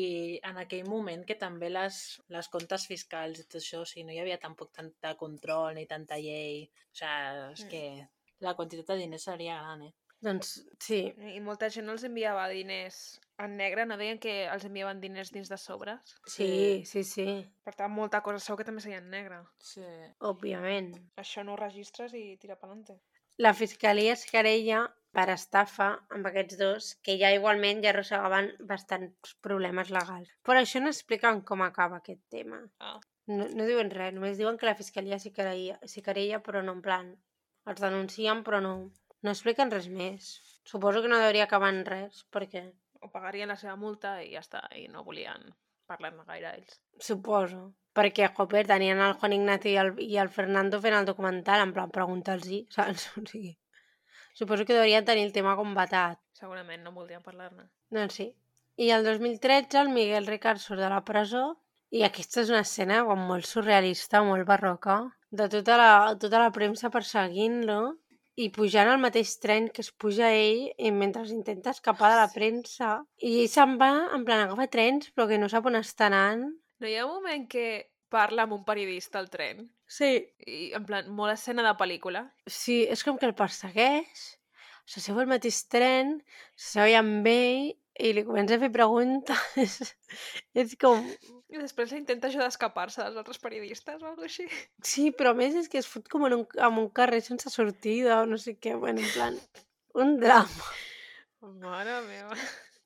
en aquell moment que també les, les comptes fiscals i tot això, o sigui, no hi havia tampoc tanta control ni tanta llei. O sigui, és Mm. que la quantitat de diners seria gran, eh? Doncs sí, I molta gent els enviava diners en negre, no deien que els enviaven diners dins de sobres. sí, sí, sí, Per tant, molta cosa segur que també seia en negre. Sí. òbviament. Això no ho registres i tira pelante. La fiscalia es querella per estafa amb aquests dos, que ja igualment ja arrossegaven bastants problemes legals. Però això no expliquen com acaba aquest tema. Ah. No, no diuen res, només diuen que la fiscalia s'hi querella, s'hi querella, però no en plan... Els denuncien, però no, no expliquen res més. Suposo que no hauria acabar en res, perquè O pagarien la seva multa i ja està, i no volien parlar-ne gaire ells. suposo. Perquè, joder, tenien el Juan Ignacio i el, i el Fernando fent el documental, en plan, pregunta'ls-hi, saps? O sigui, suposo que deurien tenir el tema combatat. Segurament no voldrien parlar-ne. Doncs sí. I el 2013 el Miguel Ricard surt de la presó i aquesta és una escena com molt surrealista, molt barroca, de tota la, tota la premsa perseguint-lo i pujant al mateix tren que es puja ell i mentre intenta escapar de la premsa i ell se'n va en plan agafa trens però que no sap on està anant. No hi ha un moment que parla amb un periodista al tren Sí. i en plan, molt escena de pel·lícula. Sí, és com que el persegueix, s'asseu al mateix tren, s'asseu allà amb ell i li comença a fer preguntes. és com... I després intenta ajudar a escapar-se dels altres periodistes o alguna així. Sí, però a més és que es fot com en un, en un carrer sense sortida o no sé què, bueno, en plan, un drama. Mare meva.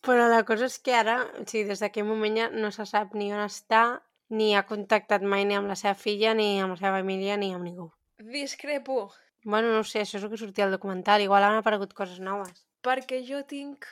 Però la cosa és que ara, o sigui, des d'aquell moment ja no se sap ni on està, ni ha contactat mai ni amb la seva filla, ni amb la seva família, ni amb ningú. Discrepo, Bueno, no sé, això és el que sortia al documental, igual han aparegut coses noves. perquè jo tinc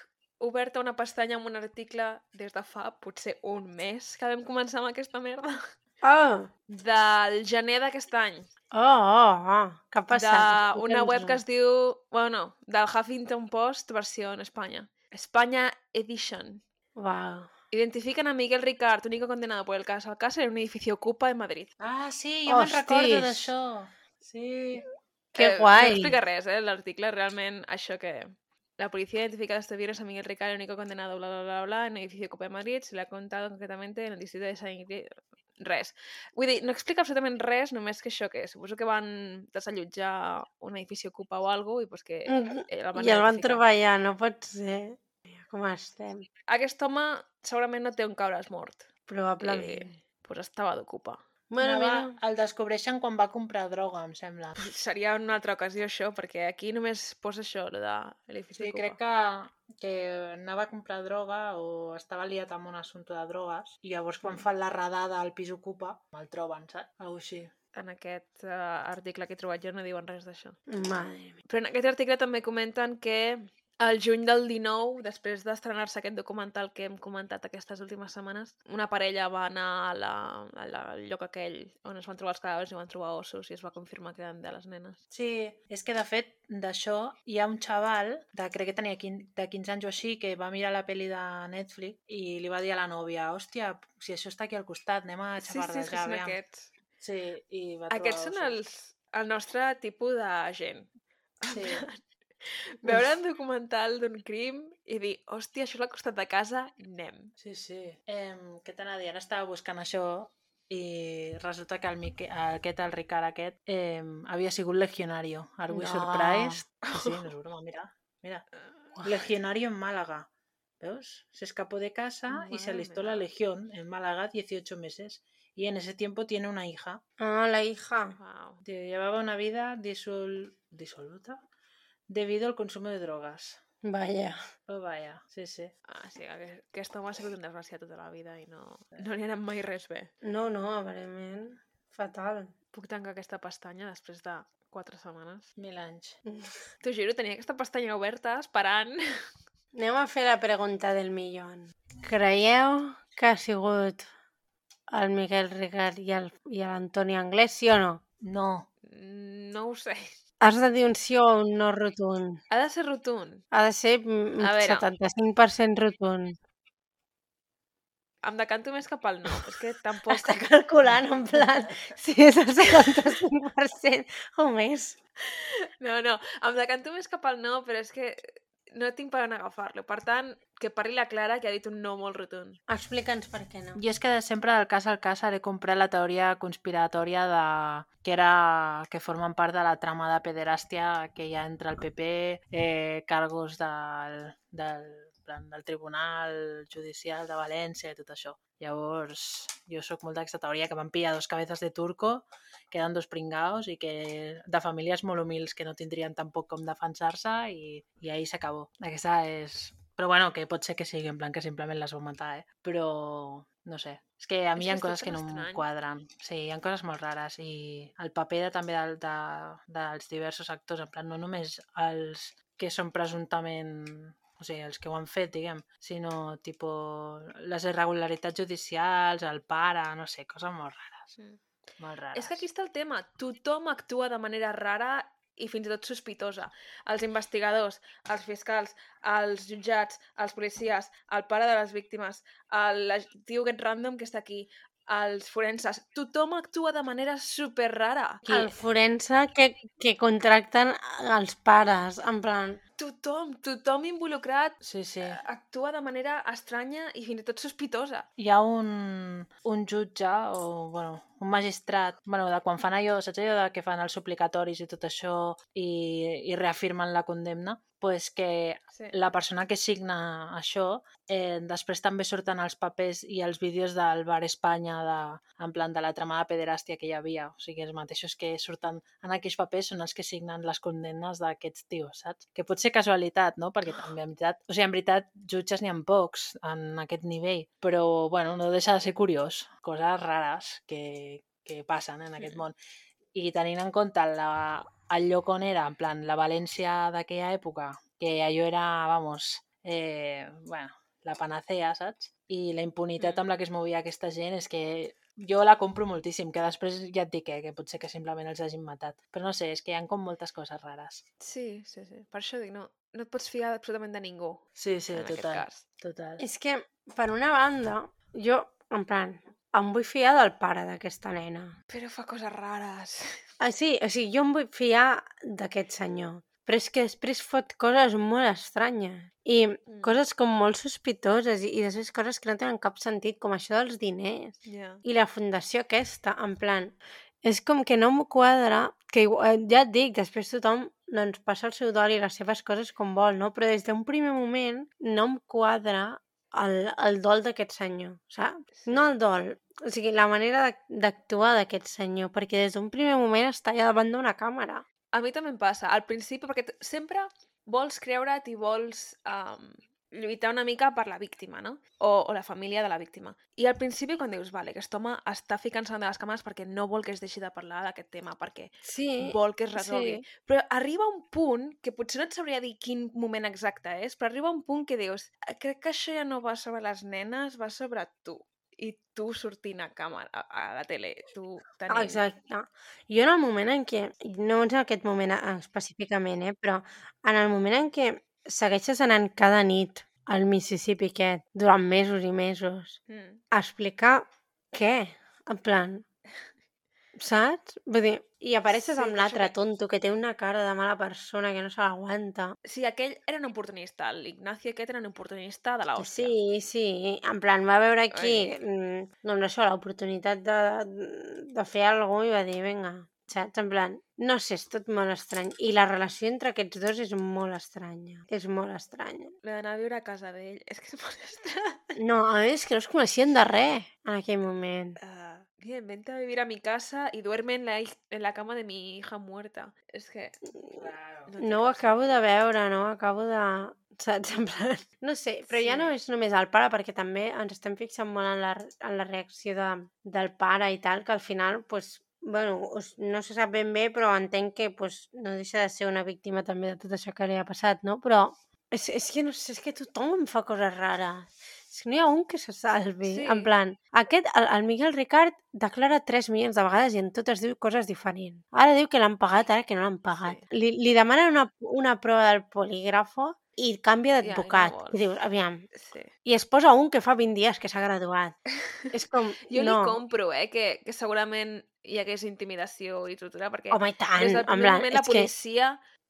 oberta una pestanya amb un article des de fa potser un mes que vam començar amb aquesta merda. Oh! Del gener d'aquest any. Oh, oh, oh, què ha passat? D'una web que es diu... Bueno, del Huffington Post versió en Espanya. España Edition. Uau. Identifican a Miguel Ricard, único condenado por el caso Alcácer, en un edificio Ocupa de Madrid. Ah, sí, jo me'n recordo d'això. Sí. Que Eh, No guai. explica res, eh, l'article, realment, això que... La policía ha identificado este viernes a Miguel Ricardo, único condenado, bla, bla, bla, bla, en el edificio Copa de Madrid. Se le ha contado concretamente en el distrito de Sant Ingrid. Res. Vull dir, no explica absolutament res, només que això, que suposo que van desallotjar un edifici Ocupa o alguna cosa, i pues que eh, el van I el van trobar allà, no pot ser. Com estem? Aquest home segurament no té on caure's mort. Probablement. Eh, pues estava d'Ocupa. Bueno, Anava, mira, el descobreixen quan va comprar droga, em sembla. Seria una altra ocasió això, perquè aquí només posa això, lo de l'edifici Sí, Ocupa. crec que, que anava a comprar droga o estava liat amb un assumpte de drogues i llavors quan fan la redada al pis ocupa el troben, saps? Algo així. En aquest uh, article que he trobat jo no diuen res d'això. madre. Però en aquest article també comenten que el juny del 19, després d'estrenar-se aquest documental que hem comentat aquestes últimes setmanes, una parella va anar a la, a la, al lloc aquell on es van trobar els cadàvers i van trobar ossos i es va confirmar que eren de les nenes. Sí, és que de fet d'això hi ha un xaval, de, crec que tenia 15, de 15 anys o així, que va mirar la pel·li de Netflix i li va dir a la nòvia, hòstia, si això està aquí al costat, anem a Sí, sí, és que xafardejar, són aviam." aquests. Sí, i va trobar Aquests són ossos. els, el nostre tipus de gent. Sí. Veure un documental d'un crim i dir, hòstia, això és al costat de casa, anem. Sí, sí. Eh, què t'anava a dir? Ara estava buscant això i resulta que el Mique, aquest, el Ricard aquest, eh, havia sigut legionario. Are we No. surprised? Sí, sí, no és broma, mira. Mira, legionario en Málaga. ¿Veus? Se escapó de casa y se Madre alistó mía. la legión en Málaga 18 meses. Y en ese tiempo tiene una hija. Ah, la hija. Wow. Llevaba una vida disol... disoluta debido al consumo de drogas. Vaya. Oh, vaya, sí, sí. Ah, sí, aquest, aquest home ha sigut un desgraciat tota la vida i no, no li ha anat mai res bé. No, no, aparentment. Fatal. Puc tancar aquesta pestanya després de quatre setmanes. Mil anys. T'ho juro, tenia aquesta pestanya oberta esperant. Anem a fer la pregunta del millón. Creieu que ha sigut el Miquel Ricard i l'Antoni Anglès, sí o no? No. No ho sé. Has de dir un sí o un no rotund. Ha de ser rotund. Ha de ser mm, A veure. 75% rotund. Em decanto més cap al no. És que tampoc... Està calculant en plan si és el 75% o més. No, no, em decanto més cap al no, però és que no tinc per on agafar-lo. Per tant, que parli la Clara, que ha dit un no molt rotund. Explica'ns per què no. Jo és que de sempre del cas al cas haré comprar la teoria conspiratòria de que era que formen part de la trama de pederàstia que hi ha entre el PP, eh, cargos del, del, plan, del Tribunal Judicial de València i tot això. Llavors, jo sóc molt d'aquesta teoria que van pillar dos cabezas de turco, que eren dos pringaos i que de famílies molt humils que no tindrien tampoc com defensar-se i, i ahí s'acabó. Aquesta és però bueno, que pot ser que sigui en plan que simplement les vau matar, eh? Però no sé. És que a mi hi ha coses que no em estrany. quadren. Sí, hi ha coses molt rares i el paper de, també del, de, dels diversos actors, en plan, no només els que són presumptament o sigui, els que ho han fet, diguem, sinó tipo, les irregularitats judicials, el pare, no sé, coses molt rares, molt rares. És que aquí està el tema. Tothom actua de manera rara i fins i tot sospitosa. Els investigadors, els fiscals, els jutjats, els policies, el pare de les víctimes, el tio aquest random que està aquí, els forenses, tothom actua de manera super rara. El forense que, que contracten els pares, en plan... Tothom, tothom involucrat Sí, sí. actua de manera estranya i fins i tot sospitosa. hi ha un, un jutge o, bueno, un magistrat, bueno, de quan fan allò, saps allò de que fan els suplicatoris i tot això i, i reafirmen la condemna? pues que Sí. la persona que signa això, eh, després també surten els papers i els vídeos del Bar Espanya de, en plan de la trama de pederàstia que hi havia. O sigui, els mateixos que surten en aquells papers són els que signen les condemnes d'aquests tios, saps? Que pot ser casualitat, no? Perquè també, en veritat, o sigui, en veritat, jutges n'hi ha pocs en aquest nivell, però, bueno, no deixa de ser curiós. Coses rares que, que passen en aquest Mm. món. I tenint en compte la, el lloc on era, en plan, la València d'aquella època, que allò era, vamos, eh, bueno, la panacea, saps? I la impunitat Mm. amb la que es movia aquesta gent és que jo la compro moltíssim, que després ja et dic eh, que pot ser que simplement els hagin matat. Però no sé, és que hi ha com moltes coses rares. Sí, sí, sí. Per això dic, no, no et pots fiar absolutament de ningú Sí, sí, en aquest total. cas. Total. És que, per una banda, jo, en plan, em vull fiar del pare d'aquesta nena. Però fa coses rares. Ah, sí, o sigui, jo em vull fiar d'aquest senyor. Però és que després fot coses molt estranyes i Mm. coses com molt sospitoses i, i després coses que no tenen cap sentit, com això dels diners Ja. i la fundació aquesta, en plan, és com que no em quadra, que eh, ja et dic, després tothom doncs, passa el seu dol i les seves coses com vol, no? Però des d'un primer moment no em quadra el, el dol d'aquest senyor, saps? No el dol, o sigui, la manera d'ac- d'actuar d'aquest senyor, perquè des d'un primer moment està allà davant d'una càmera. A mi també em passa. Al principi, perquè sempre vols creure't i vols um, lluitar una mica per la víctima, no? O, o la família de la víctima. I al principi, quan dius, vale, aquest home està ficant-se de les càmeres perquè no vol que es deixi de parlar d'aquest tema, perquè Sí, vol que es resolgui. sí. Però arriba un punt, que potser no et sabria dir quin moment exacte és, però arriba un punt que dius, "Eh, crec que això ja no va sobre les nenes, va sobre tu. I tu sortint a càmera, a, a la tele, tu tenint... Ah, Exacte. Jo en el moment en què, no en aquest moment eh, específicament, eh, però en el moment en què segueixes anant cada nit al Mississippi aquest durant mesos i mesos Mm. a explicar què? En plan, saps? Vull dir, i apareixes Sí, amb l'altre que- tonto que té una cara de mala persona que no se l'aguanta. Sí, aquell era un oportunista, l'Ignacio aquest era un oportunista de l'hòstia. Sí, sí, en plan, va veure aquí, Ai. mm, doncs això, l'oportunitat de, de fer alguna i va dir, vinga, saps? En plan, no sé, és tot molt estrany. I la relació entre aquests dos és molt estranya. És molt estranya. L'he d'anar a viure a casa d'ell. És que és molt estrany. No, a més, que no es coneixien de res en aquell moment. Uh, bien, vente a vivir a mi casa y duerme en la, en la cama de mi hija muerta. És que... Claro. té No ho acabo de veure, no acabo de... Saps? En plan... No sé, però ja Sí. no és només el pare, perquè també ens estem fixant molt en la, en la reacció de, del pare i tal, que al final, pues, bueno, no se sap ben bé, però entenc que pues, no deixa de ser una víctima també de tot això que li ha passat, no? Però és, és que no sé, és que tothom fa coses rares. Que no hi ha un que se salvi. Sí. En plan, aquest, el, el Miguel Ricard declara 3 milions de vegades i en totes diu coses diferents. Ara diu que l'han pagat, ara que no l'han pagat. Sí. Li, li demanen una, una prova del polígrafo i canvia Ja, i no d'advocat. I dius, aviam, Sí. i es posa un que fa 20 dies que s'ha graduat. És com, Jo no. li compro, eh, que, que segurament hi hagués intimidació i tortura, perquè Home, i tant, des del primer moment la és que...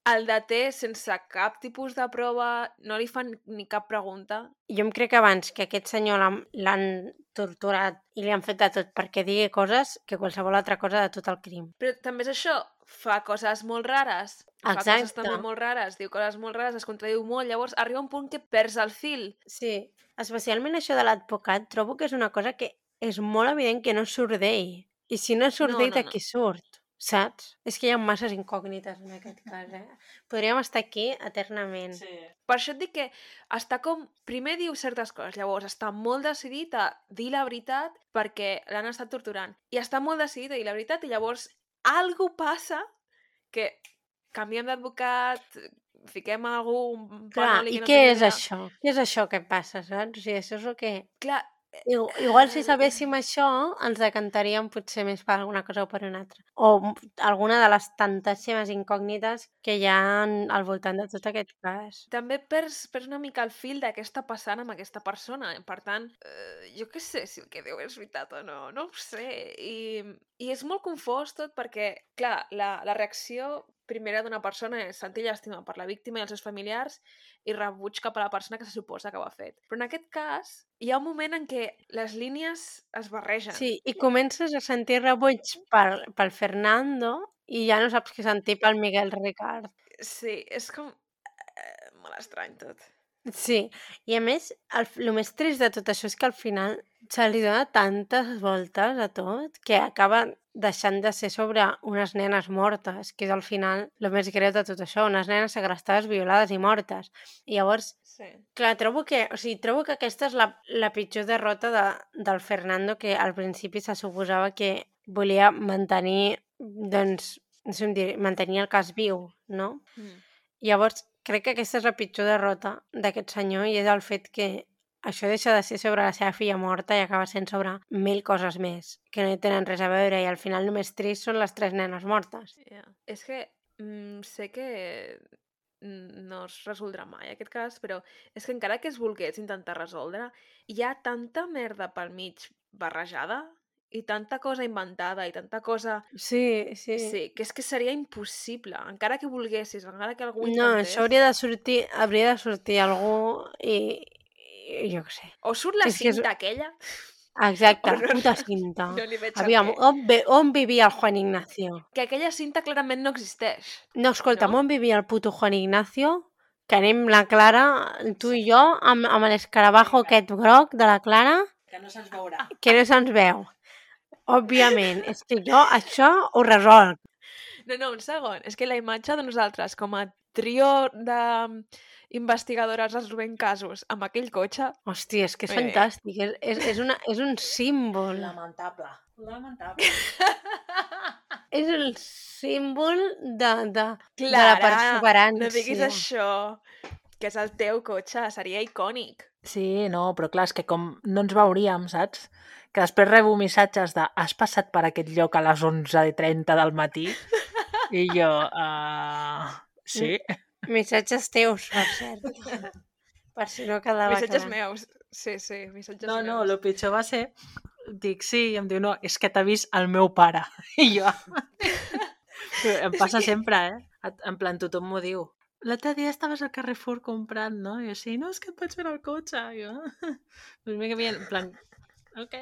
el deté sense cap tipus de prova, no li fan ni cap pregunta. Jo em crec que abans que aquest senyor l'han- torturat i li han fet de tot perquè digui coses que qualsevol altra cosa de tot el crim. Però també és això, fa coses molt rares, fa coses Exacte. també molt rares, diu coses molt rares, es contradiu molt, llavors arriba un punt que perds el fil. Sí, especialment això de l'advocat, trobo que és una cosa que és molt evident que no surt d'ell. I si no surt No, d'ell, no, de no. qui surt? Saps? És que hi ha masses incògnites en aquest cas, eh? Podríem estar aquí eternament. Sí. Per això et dic que està com... Primer diu certes coses, llavors està molt decidit a dir la veritat perquè l'han estat torturant. I està molt decidit a dir la veritat i llavors algú passa que canviem d'advocat, fiquem algú... Un Clar, i no què és això? Què és això que passa, saps? O sigui, això és el que... Clar, Igual si sabéssim això, ens decantaríem potser més per alguna cosa o per una altra. O alguna de les tantíssimes incògnites que hi ha al voltant de tot aquest cas. també perds, perds una mica el fil està passant amb aquesta persona. Per tant, eh, jo què sé si el que diu és veritat o no, no ho sé. I, i és molt confós tot perquè, clar, la, la reacció primera d'una persona és sentir llàstima per la víctima i els seus familiars i rebuig cap a la persona que se suposa que ho ha fet. Però en aquest cas, hi ha un moment en què les línies es barregen. Sí, i comences a sentir rebuig per, pel Fernando i ja no saps què sentir pel Miguel Ricard. Sí, és com... Eh, molt estrany tot. Sí, i a més, el, el més trist de tot això és que al final se li dona tantes voltes a tot que acaba deixant de ser sobre unes nenes mortes, que és al final el més greu de tot això, unes nenes segrestades, violades i mortes. I llavors, Sí. clar, trobo que, o sigui, trobo que aquesta és la, la pitjor derrota de, del Fernando, que al principi se suposava que volia mantenir, doncs, no sé dir, mantenir el cas viu, no? Mm. Llavors, crec que aquesta és la pitjor derrota d'aquest senyor i és el fet que això deixa de ser sobre la seva filla morta i acaba sent sobre mil coses més que no hi tenen res a veure i al final només trist són les tres nenes mortes. Yeah. És que mm, sé que no es resoldrà mai aquest cas, però és que encara que es volgués intentar resoldre, hi ha tanta merda pel mig barrejada i tanta cosa inventada i tanta cosa... Sí, sí. Sí, que és que seria impossible, encara que volguessis, encara que algú ho No, intentés. això hauria de sortir, hauria de sortir algú i, i jo què sé. O surt la És que és- cinta aquella, Exacte, no- puta cinta. no li veig el Aviam, on, ve, on vivia el Juan Ignacio? que aquella cinta clarament no existeix. No, escolta'm, No? on vivia el puto Juan Ignacio? Que anem la Clara, tu i jo, amb, amb l'escarabajo aquest groc de la Clara, Que no se'ns veurà. que no se'ns veu. Òbviament, és que jo això ho resolc. No, no, un segon. És que la imatge de nosaltres com a trio de investigadores resolvent casos amb aquell cotxe... Hòstia, és que és Eh. fantàstic, és, és, és, una, és un símbol. Lamentable. Lamentable. És el símbol de, de, de Clara, la perseverància. No diguis això, que és el teu cotxe, seria icònic. Sí, no, però clar, és que com no ens veuríem, saps? Que després rebo missatges de has passat per aquest lloc a les 11.30 del matí? I jo, uh, sí. Missatges teus, per cert. per si no quedava Missatges clar. meus. Sí, sí, missatges No, meus. no, el pitjor va ser... Dic, sí, i em diu, no, és que t'ha vist el meu pare. I jo... em passa sempre, eh? En plan, tothom m'ho diu. L'altre dia estaves al Carrefour comprant, no? I jo, sí, no, és que et vaig veure al cotxe. I jo, pues mira que bien, en plan, ok.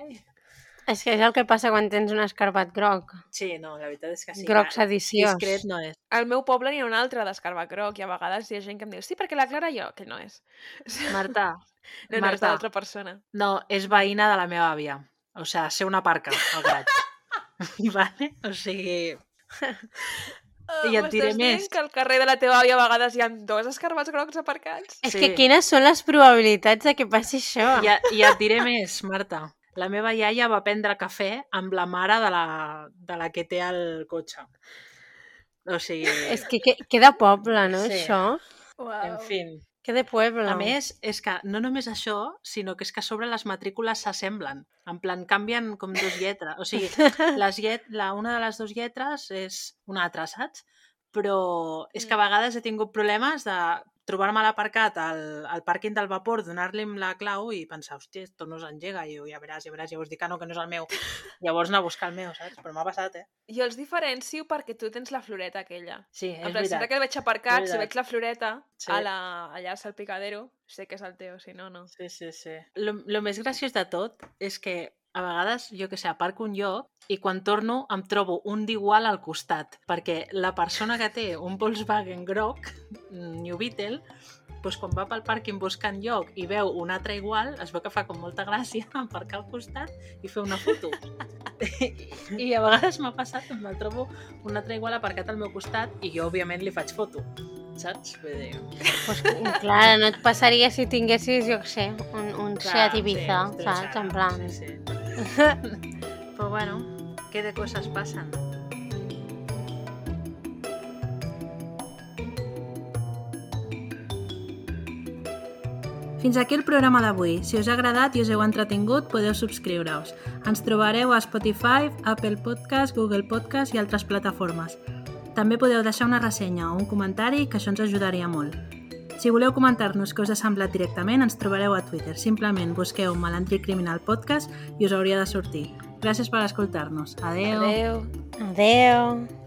És que és el que passa quan tens un escarbat groc. Sí, no, la veritat és que sí. groc sediciós. Discret no és. Al meu poble n'hi ha un altre d'escarbat groc i a vegades hi ha gent que em diu sí, perquè la Clara jo, que no és. Marta, No, no, és Marta. d'altra persona. no, és veïna de la meva àvia. O sigui, sé una parca al garatge. vale? O sigui... I et diré més. que al carrer de la teva àvia a vegades hi ha dos escarbats grocs aparcats? És Sí. que quines són les probabilitats de que passi això? I, i et diré més, Marta. La meva iaia va prendre cafè amb la mare de la, de la que té el cotxe. O sigui, És que, que, que de poble, no, Sí. això? Uau. en fi. Que de pueblo. A més, és que no només això, sinó que és que a sobre les matrícules s'assemblen. En plan, canvien com dos lletres. O sigui, les llet la, una de les dues lletres és una altra, saps? Però és que a vegades he tingut problemes de trobar-me l'aparcat al, al pàrquing del vapor, donar-li la clau i pensar, hòstia, esto no s'engega, i jo, ja veràs, ja veràs, llavors dic que no, que no és el meu. Llavors anar a buscar el meu, saps? Però m'ha passat, eh? Jo els diferencio perquè tu tens la floreta aquella. Sí, és En plan, sempre veritat. que el veig aparcat, si veig la floreta Sí. a la, allà al salpicadero, sé que és el teu, si no, no. Sí, sí, sí. Lo, lo més graciós de tot és que a vegades, jo que sé, aparco un lloc i quan torno em trobo un d'igual al costat, perquè la persona que té un Volkswagen groc, mm, New Beetle, doncs quan va pel pàrquing buscant lloc i veu un altre igual, es veu que fa com molta gràcia aparcar al costat i fer una foto. I a vegades m'ha passat que me'l trobo un altre igual aparcat al meu costat i jo, òbviament, li faig foto. Saps? Vull dir... Pues, clar, no et passaria si tinguessis, jo què sé, un, un Clar, Seat Ibiza, sí, saps? En plan... Sí, sí. Però bueno, què de coses passen? Fins aquí el programa d'avui. Si us ha agradat i us heu entretingut, podeu subscriure-us. Ens trobareu a Spotify, Apple Podcast, Google Podcast i altres plataformes. També podeu deixar una ressenya o un comentari, que això ens ajudaria molt. Si voleu comentar-nos què us ha semblat directament, ens trobareu a Twitter. Simplement busqueu Malandrí Criminal Podcast i us hauria de sortir. Gràcies per escoltar-nos. Adeu. Adeu. Adeu.